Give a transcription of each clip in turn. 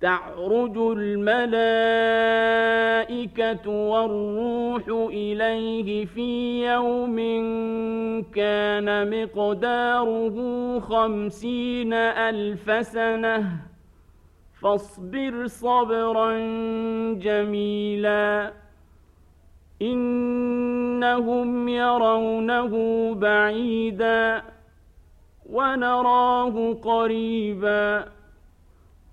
تعرج الملائكة والروح إليه في يوم كان مقداره خمسين ألف سنة. فاصبر صبرا جميلا. إنهم يرونه بعيدا ونراه قريبا.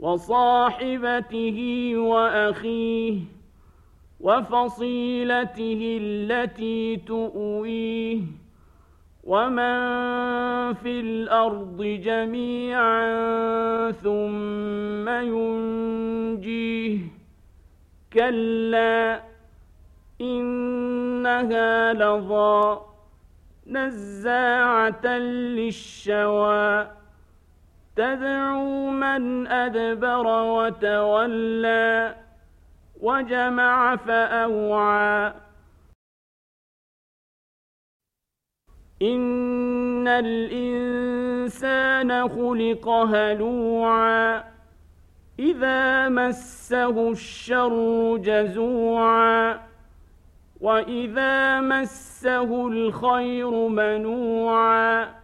وصاحبته وأخيه وفصيلته التي تؤويه ومن في الأرض جميعا ثم ينجيه كلا إنها لظى نزاعة للشوى تدعو من أدبر وتولى وجمع فأوعى. إن الإنسان خلق هلوعا. إذا مسه الشر جزوعا. وإذا مسه الخير منوعا.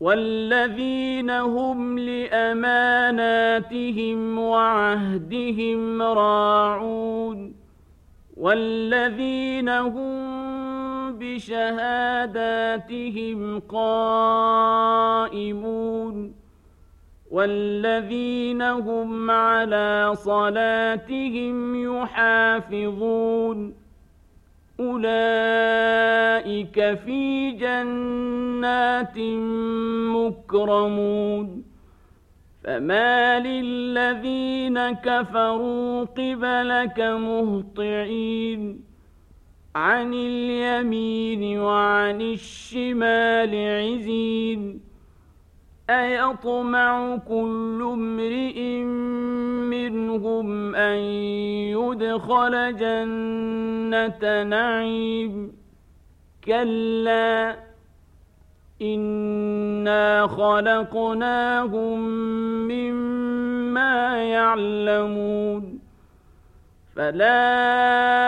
والذين هم لأماناتهم وعهدهم راعون والذين هم بشهاداتهم قائمون والذين هم على صلاتهم يحافظون أولئك في جنات مكرمون. فما للذين كفروا قبلك مهطعين. عن اليمين وعن الشمال عزين. أيطمع كل امرئ منهم أن يدخل جنة نعيم. كلا إنا خلقناهم مما يعلمون. فلا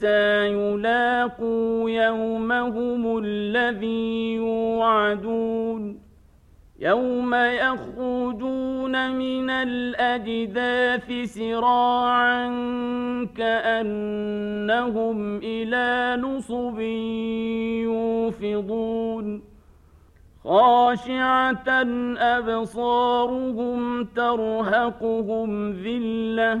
حتى يلاقوا يومهم الذي يوعدون. يوم يخرجون من الأجداث سراعا كأنهم إلى نصب يوفضون. خاشعة أبصارهم ترهقهم ذلة.